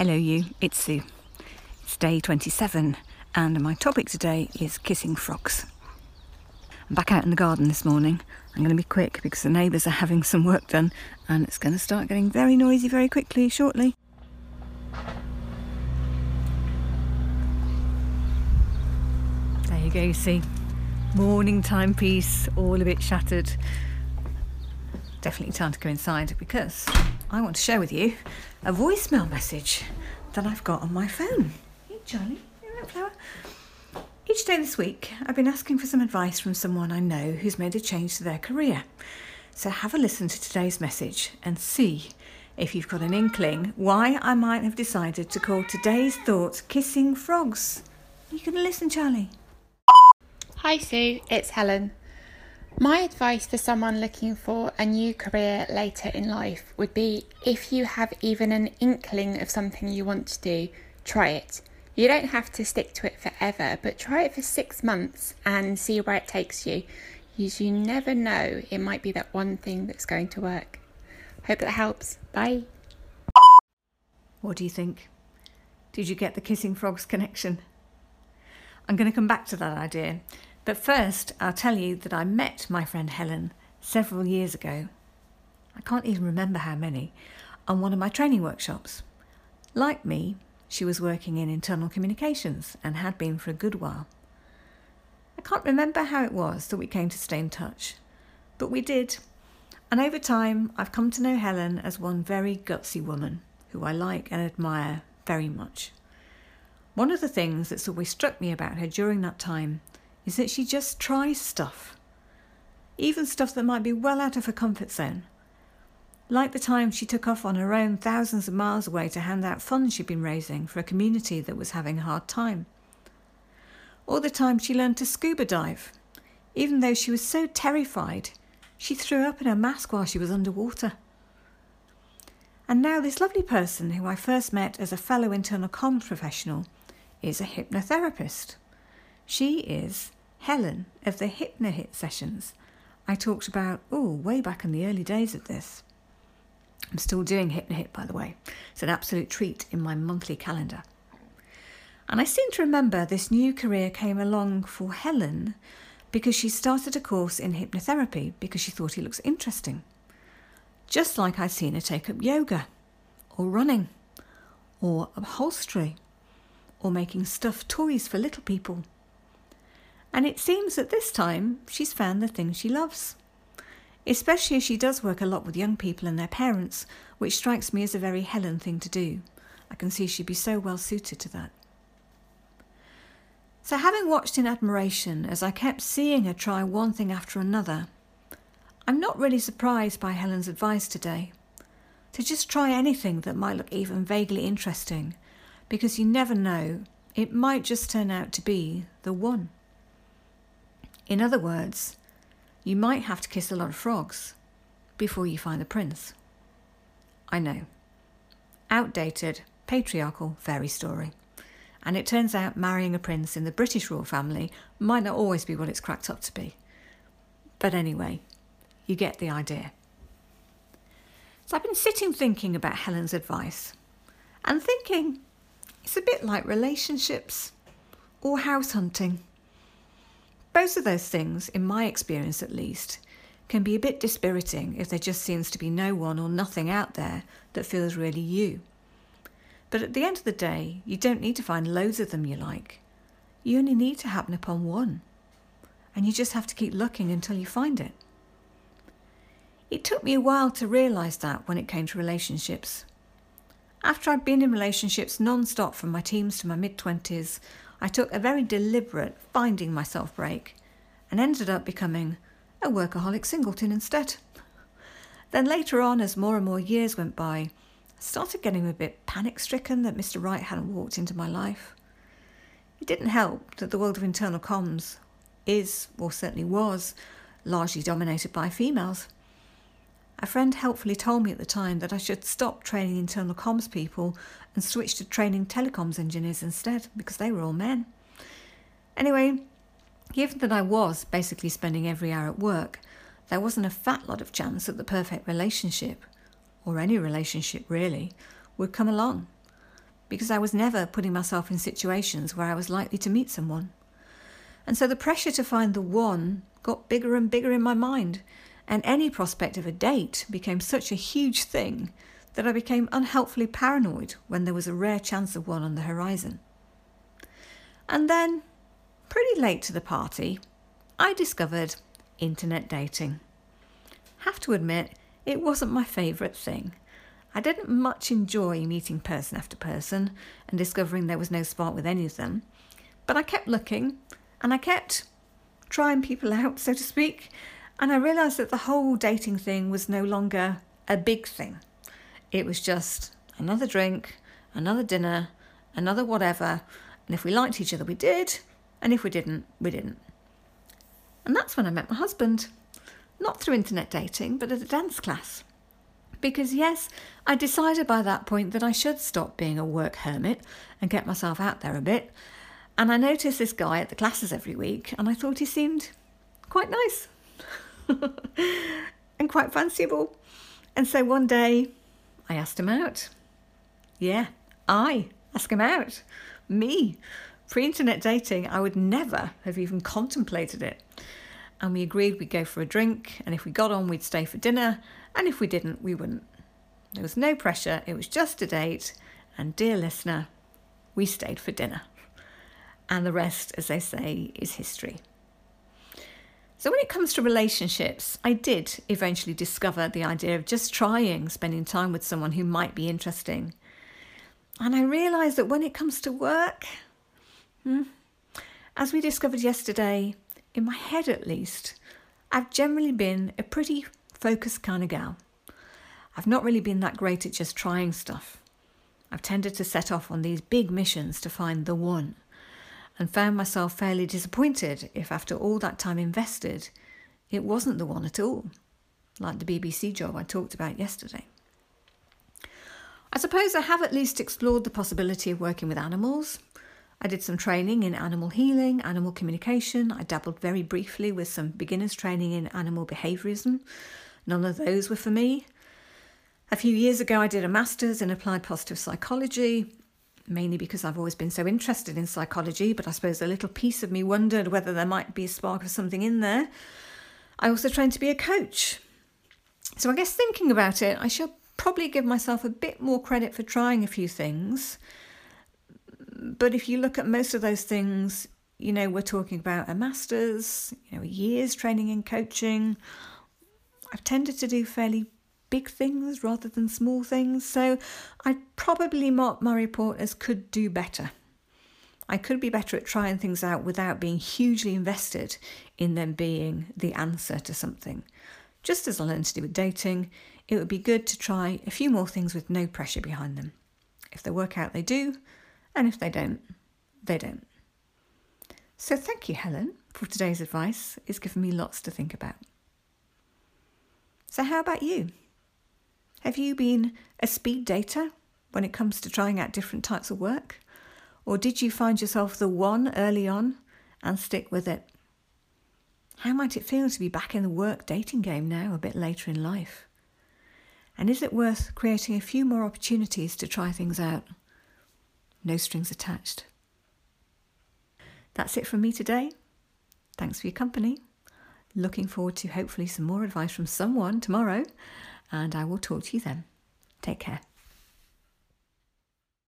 Hello, you. It's Sue. It's day 27, and my topic today is kissing frogs. I'm back out in the garden this morning. I'm going to be quick because the neighbours are having some work done, and it's going to start getting very noisy very quickly shortly. There you go, you see. Morning timepiece, all a bit shattered. Definitely time to go inside because I want to share with you a voicemail message that I've got on my phone. Hey, Charlie, right, flower? Each day this week, I've been asking for some advice from someone I know who's made a change to their career. So have a listen to today's message and see if you've got an inkling why I might have decided to call today's thoughts Kissing Frogs. You can listen, Charlie? Hi Sue, it's Helen. My advice for someone looking for a new career later in life would be if you have even an inkling of something you want to do, try it. You don't have to stick to it forever, but try it for six months and see where it takes you. Because you never know, it might be that one thing that's going to work. Hope that helps. Bye. What do you think? Did you get the kissing frogs connection? I'm going to come back to that idea but first, I'll tell you that I met my friend Helen several years ago. I can't even remember how many, on one of my training workshops. Like me, she was working in internal communications and had been for a good while. I can't remember how it was that we came to stay in touch, but we did. And over time, I've come to know Helen as one very gutsy woman who I like and admire very much. One of the things that's always struck me about her during that time is that she just tries stuff, even stuff that might be well out of her comfort zone. Like the time she took off on her own thousands of miles away to hand out funds she'd been raising for a community that was having a hard time. Or the time she learned to scuba dive, even though she was so terrified she threw up in her mask while she was underwater. And now, this lovely person who I first met as a fellow internal comms professional is a hypnotherapist. She is Helen of the HypnoHit sessions I talked about, oh, way back in the early days of this. I'm still doing HypnoHit, by the way. It's an absolute treat in my monthly calendar. And I seem to remember this new career came along for Helen because she started a course in hypnotherapy because she thought it looks interesting. Just like I'd seen her take up yoga, or running, or upholstery, or making stuffed toys for little people and it seems that this time she's found the thing she loves. Especially as she does work a lot with young people and their parents, which strikes me as a very Helen thing to do. I can see she'd be so well suited to that. So, having watched in admiration as I kept seeing her try one thing after another, I'm not really surprised by Helen's advice today to just try anything that might look even vaguely interesting, because you never know, it might just turn out to be the one. In other words, you might have to kiss a lot of frogs before you find the prince. I know. Outdated, patriarchal fairy story. And it turns out marrying a prince in the British royal family might not always be what it's cracked up to be. But anyway, you get the idea. So I've been sitting thinking about Helen's advice and thinking it's a bit like relationships or house hunting. Both of those things, in my experience at least, can be a bit dispiriting if there just seems to be no one or nothing out there that feels really you. But at the end of the day, you don't need to find loads of them you like. You only need to happen upon one. And you just have to keep looking until you find it. It took me a while to realise that when it came to relationships. After I'd been in relationships non stop from my teens to my mid 20s, I took a very deliberate finding myself break and ended up becoming a workaholic singleton instead. Then later on, as more and more years went by, I started getting a bit panic stricken that Mr. Right hadn't walked into my life. It didn't help that the world of internal comms is, or certainly was, largely dominated by females. A friend helpfully told me at the time that I should stop training internal comms people and switch to training telecoms engineers instead because they were all men. Anyway, given that I was basically spending every hour at work, there wasn't a fat lot of chance that the perfect relationship, or any relationship really, would come along. because I was never putting myself in situations where I was likely to meet someone. And so the pressure to find the one got bigger and bigger in my mind, and any prospect of a date became such a huge thing that I became unhelpfully paranoid when there was a rare chance of one on the horizon. And then, pretty late to the party, I discovered internet dating. Have to admit, it wasn't my favourite thing. I didn't much enjoy meeting person after person and discovering there was no spark with any of them, but I kept looking and I kept trying people out, so to speak, and I realised that the whole dating thing was no longer a big thing. It was just another drink, another dinner, another whatever, and if we liked each other, we did, and if we didn't, we didn't. And that's when I met my husband. Not through internet dating, but at a dance class. Because, yes, I decided by that point that I should stop being a work hermit and get myself out there a bit. And I noticed this guy at the classes every week, and I thought he seemed quite nice and quite fanciable. And so one day I asked him out. Yeah, I asked him out. Me. Pre internet dating, I would never have even contemplated it. And we agreed we'd go for a drink, and if we got on, we'd stay for dinner, and if we didn't, we wouldn't. There was no pressure, it was just a date, and dear listener, we stayed for dinner. And the rest, as they say, is history. So, when it comes to relationships, I did eventually discover the idea of just trying spending time with someone who might be interesting. And I realised that when it comes to work, hmm, as we discovered yesterday, in my head at least, I've generally been a pretty focused kind of gal. I've not really been that great at just trying stuff. I've tended to set off on these big missions to find the one, and found myself fairly disappointed if, after all that time invested, it wasn't the one at all, like the BBC job I talked about yesterday. I suppose I have at least explored the possibility of working with animals, I did some training in animal healing, animal communication. I dabbled very briefly with some beginners training in animal behaviourism. None of those were for me. A few years ago, I did a master's in applied positive psychology, mainly because I've always been so interested in psychology, but I suppose a little piece of me wondered whether there might be a spark of something in there. I also trained to be a coach. So I guess thinking about it, I shall probably give myself a bit more credit for trying a few things but if you look at most of those things, you know, we're talking about a master's, you know, years training in coaching. I've tended to do fairly big things rather than small things, so I'd probably mark my report as could do better. I could be better at trying things out without being hugely invested in them being the answer to something. Just as I learned to do with dating, it would be good to try a few more things with no pressure behind them. If they work out, they do, and if they don't, they don't. So thank you, Helen, for today's advice. It's given me lots to think about. So, how about you? Have you been a speed dater when it comes to trying out different types of work? Or did you find yourself the one early on and stick with it? How might it feel to be back in the work dating game now, a bit later in life? And is it worth creating a few more opportunities to try things out? no strings attached. That's it from me today. Thanks for your company. Looking forward to hopefully some more advice from someone tomorrow, and I will talk to you then. Take care.